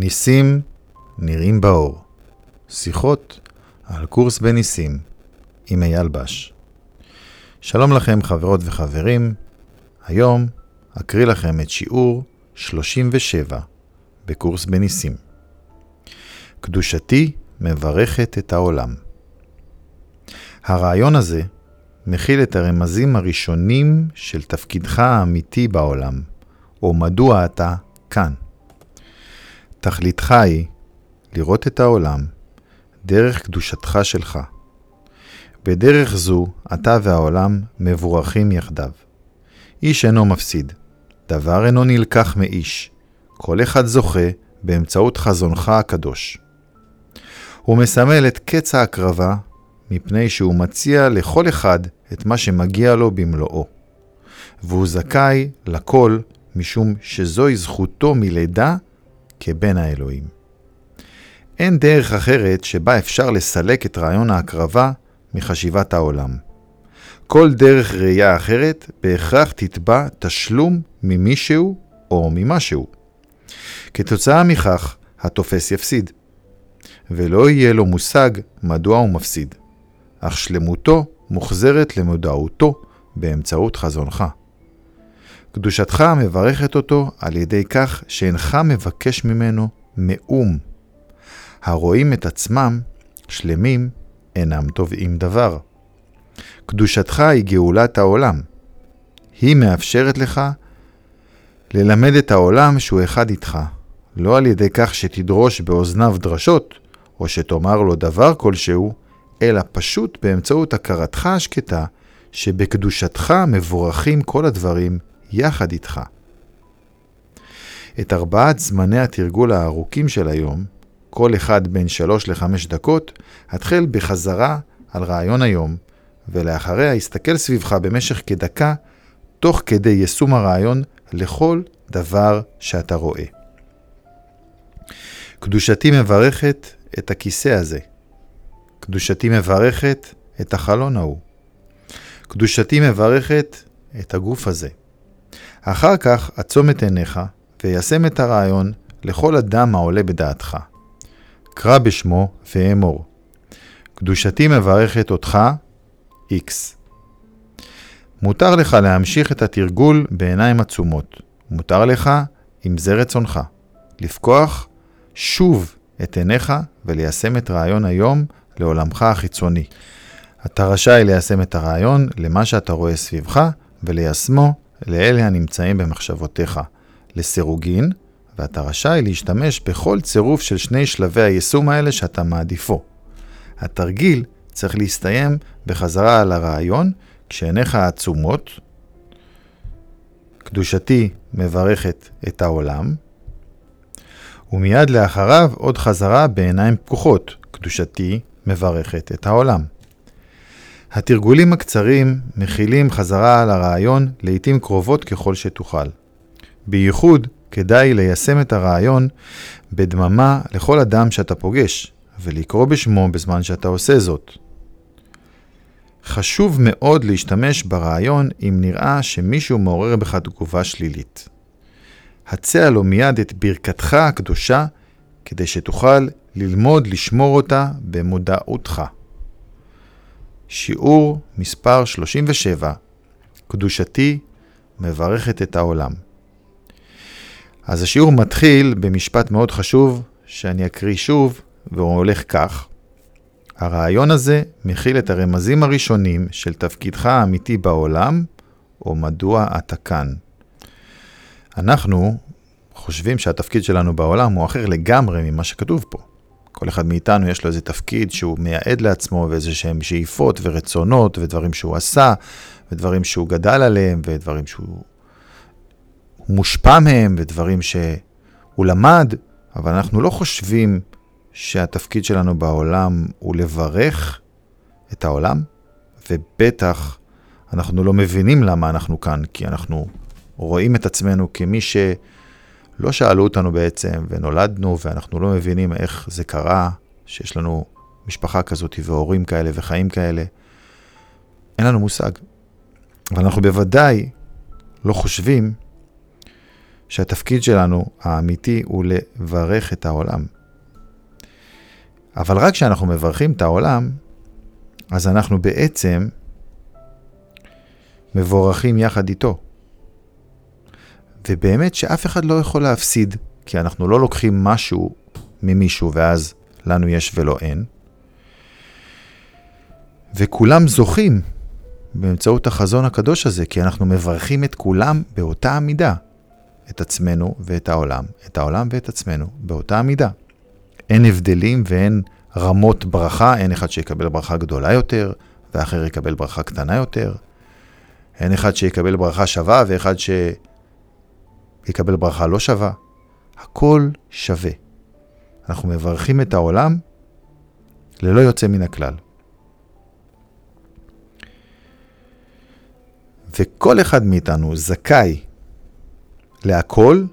ניסים נראים באור. שיחות על קורס בניסים עם אייל בש. שלום לכם חברות וחברים, היום אקריא לכם את שיעור 37 בקורס בניסים. קדושתי מברכת את העולם. הרעיון הזה מכיל את הרמזים הראשונים של תפקידך האמיתי בעולם, או מדוע אתה כאן. תכליתך היא לראות את העולם דרך קדושתך שלך. בדרך זו אתה והעולם מבורכים יחדיו. איש אינו מפסיד, דבר אינו נלקח מאיש, כל אחד זוכה באמצעות חזונך הקדוש. הוא מסמל את קץ ההקרבה, מפני שהוא מציע לכל אחד את מה שמגיע לו במלואו. והוא זכאי לכל משום שזוהי זכותו מלידה כבן האלוהים. אין דרך אחרת שבה אפשר לסלק את רעיון ההקרבה מחשיבת העולם. כל דרך ראייה אחרת בהכרח תתבע תשלום ממישהו או ממשהו. כתוצאה מכך, התופס יפסיד, ולא יהיה לו מושג מדוע הוא מפסיד, אך שלמותו מוחזרת למודעותו באמצעות חזונך. קדושתך מברכת אותו על ידי כך שאינך מבקש ממנו מאום. הרואים את עצמם שלמים אינם תובעים דבר. קדושתך היא גאולת העולם. היא מאפשרת לך ללמד את העולם שהוא אחד איתך, לא על ידי כך שתדרוש באוזניו דרשות, או שתאמר לו דבר כלשהו, אלא פשוט באמצעות הכרתך השקטה, שבקדושתך מבורכים כל הדברים יחד איתך. את ארבעת זמני התרגול הארוכים של היום, כל אחד בין שלוש לחמש דקות, התחל בחזרה על רעיון היום, ולאחריה הסתכל סביבך במשך כדקה, תוך כדי יישום הרעיון לכל דבר שאתה רואה. קדושתי מברכת את הכיסא הזה. קדושתי מברכת את החלון ההוא. קדושתי מברכת את הגוף הזה. אחר כך עצום את עיניך ויישם את הרעיון לכל אדם העולה בדעתך. קרא בשמו ואמור. קדושתי מברכת אותך, X. מותר לך להמשיך את התרגול בעיניים עצומות. מותר לך, אם זה רצונך, לפקוח שוב את עיניך וליישם את רעיון היום לעולמך החיצוני. אתה רשאי ליישם את הרעיון למה שאתה רואה סביבך וליישמו לאלה הנמצאים במחשבותיך, לסירוגין, ואתה רשאי להשתמש בכל צירוף של שני שלבי היישום האלה שאתה מעדיפו. התרגיל צריך להסתיים בחזרה על הרעיון, כשעיניך העצומות, קדושתי מברכת את העולם, ומיד לאחריו עוד חזרה בעיניים פקוחות, קדושתי מברכת את העולם. התרגולים הקצרים מכילים חזרה על הרעיון לעתים קרובות ככל שתוכל. בייחוד כדאי ליישם את הרעיון בדממה לכל אדם שאתה פוגש, ולקרוא בשמו בזמן שאתה עושה זאת. חשוב מאוד להשתמש ברעיון אם נראה שמישהו מעורר בך תגובה שלילית. הצע לו מיד את ברכתך הקדושה, כדי שתוכל ללמוד לשמור אותה במודעותך. שיעור מספר 37, קדושתי מברכת את העולם. אז השיעור מתחיל במשפט מאוד חשוב, שאני אקריא שוב, והוא הולך כך: הרעיון הזה מכיל את הרמזים הראשונים של תפקידך האמיתי בעולם, או מדוע אתה כאן. אנחנו חושבים שהתפקיד שלנו בעולם הוא אחר לגמרי ממה שכתוב פה. כל אחד מאיתנו יש לו איזה תפקיד שהוא מייעד לעצמו ואיזה שהם שאיפות ורצונות ודברים שהוא עשה ודברים שהוא גדל עליהם ודברים שהוא מושפע מהם ודברים שהוא למד, אבל אנחנו לא חושבים שהתפקיד שלנו בעולם הוא לברך את העולם, ובטח אנחנו לא מבינים למה אנחנו כאן, כי אנחנו רואים את עצמנו כמי שלא שאלו אותנו בעצם, ונולדנו, ואנחנו לא מבינים איך זה קרה, שיש לנו משפחה כזאת והורים כאלה וחיים כאלה. אין לנו מושג. אבל אנחנו בוודאי לא חושבים שהתפקיד שלנו האמיתי הוא לברך את העולם. אבל רק כשאנחנו מברכים את העולם, אז אנחנו בעצם מבורכים יחד איתו. ובאמת שאף אחד לא יכול להפסיד, כי אנחנו לא לוקחים משהו ממישהו ואז לנו יש ולא אין. וכולם זוכים באמצעות החזון הקדוש הזה, כי אנחנו מברכים את כולם באותה המידה. את עצמנו ואת העולם, את העולם ואת עצמנו, באותה המידה. אין הבדלים ואין רמות ברכה, אין אחד שיקבל ברכה גדולה יותר, ואחר יקבל ברכה קטנה יותר. אין אחד שיקבל ברכה שווה ואחד שיקבל ברכה לא שווה. הכל שווה. אנחנו מברכים את העולם ללא יוצא מן הכלל. וכל אחד מאיתנו זכאי להכל,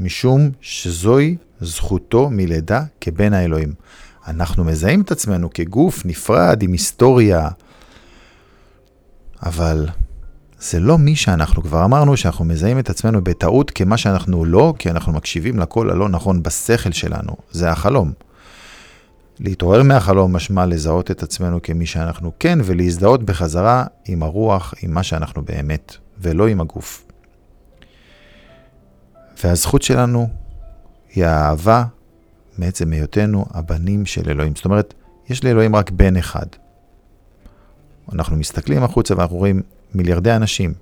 משום שזוהי זכותו מלידה כבן האלוהים. אנחנו מזהים את עצמנו כגוף נפרד עם היסטוריה, אבל זה לא מי שאנחנו. כבר אמרנו שאנחנו מזהים את עצמנו בטעות כמה שאנחנו לא, כי אנחנו מקשיבים לקול הלא נכון בשכל שלנו. זה החלום. להתעורר מהחלום משמע לזהות את עצמנו כמי שאנחנו כן, ולהזדהות בחזרה עם הרוח, עם מה שאנחנו באמת, ולא עם הגוף. והזכות שלנו היא האהבה מעצם היותנו הבנים של אלוהים. זאת אומרת, יש לאלוהים רק בן אחד. אנחנו מסתכלים החוצה ואנחנו רואים מיליארדי אנשים.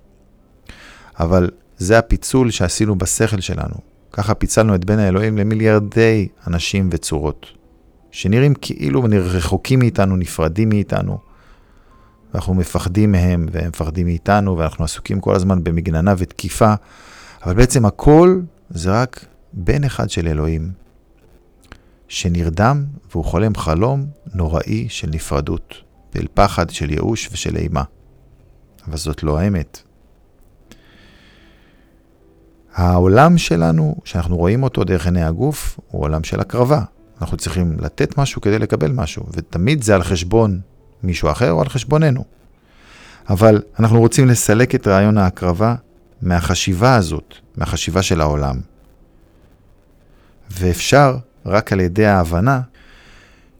אבל זה הפיצול שעשינו בשכל שלנו. ככה פיצלנו את בן האלוהים למיליארדי אנשים וצורות, שנראים כאילו רחוקים מאיתנו, נפרדים מאיתנו, ואנחנו מפחדים מהם, והם מפחדים מאיתנו, ואנחנו עסוקים כל הזמן במגננה ותקיפה, אבל בעצם הכל זה רק בן אחד של אלוהים, שנרדם והוא חולם חלום נוראי של נפרדות, של פחד, של ייאוש ושל אימה. אבל זאת לא האמת. העולם שלנו, שאנחנו רואים אותו דרך עיני הגוף, הוא עולם של הקרבה. אנחנו צריכים לתת משהו כדי לקבל משהו, ותמיד זה על חשבון מישהו אחר או על חשבוננו. אבל אנחנו רוצים לסלק את רעיון ההקרבה מהחשיבה הזאת, מהחשיבה של העולם. ואפשר רק על ידי ההבנה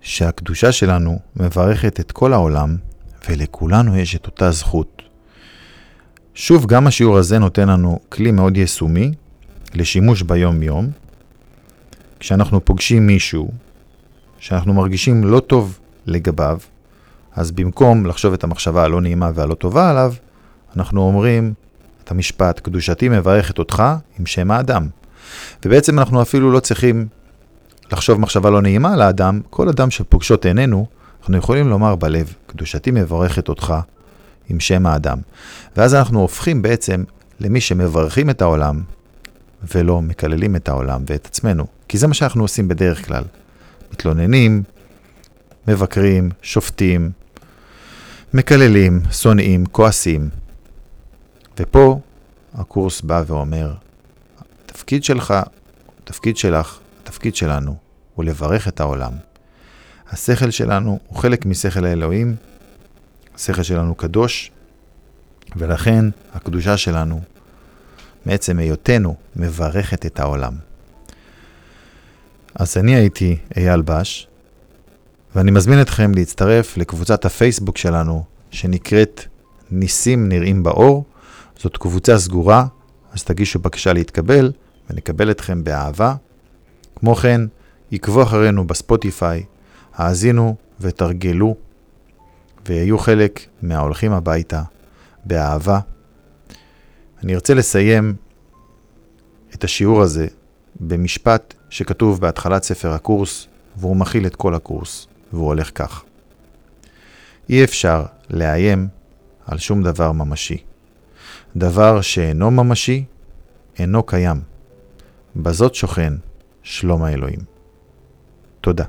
שהקדושה שלנו מברכת את כל העולם, ולכולנו יש את אותה זכות. שוב, גם השיעור הזה נותן לנו כלי מאוד יישומי לשימוש ביום-יום. כשאנחנו פוגשים מישהו שאנחנו מרגישים לא טוב לגביו, אז במקום לחשוב את המחשבה הלא נעימה והלא טובה עליו, אנחנו אומרים את המשפט, קדושתי מברכת אותך עם שם האדם. ובעצם אנחנו אפילו לא צריכים לחשוב מחשבה לא נעימה על האדם, כל אדם שפוגשות עינינו, אנחנו יכולים לומר בלב, קדושתי מברכת אותך עם שם האדם. ואז אנחנו הופכים בעצם למי שמברכים את העולם, ולא מקללים את העולם ואת עצמנו. כי זה מה שאנחנו עושים בדרך כלל. מתלוננים, מבקרים, שופטים, מקללים, שונאים, כועסים. ופה הקורס בא ואומר, התפקיד שלך, התפקיד שלך, התפקיד שלנו, הוא לברך את העולם. השכל שלנו הוא חלק משכל האלוהים, השכל שלנו קדוש, ולכן הקדושה שלנו, מעצם היותנו, מברכת את העולם. אז אני הייתי אייל בש, ואני מזמין אתכם להצטרף לקבוצת הפייסבוק שלנו, שנקראת ניסים נראים באור. זאת קבוצה סגורה, אז תגישו בקשה להתקבל, ונקבל אתכם באהבה. כמו כן, עקבו אחרינו בספוטיפיי, האזינו ותרגלו, ויהיו חלק מההולכים הביתה באהבה. אני ארצה לסיים את השיעור הזה במשפט שכתוב בהתחלת ספר הקורס, והוא מכיל את כל הקורס, והוא הולך כך: אי אפשר לאיים על שום דבר ממשי. דבר שאינו ממשי, אינו קיים. בזאת שוכן שלום האלוהים. תודה.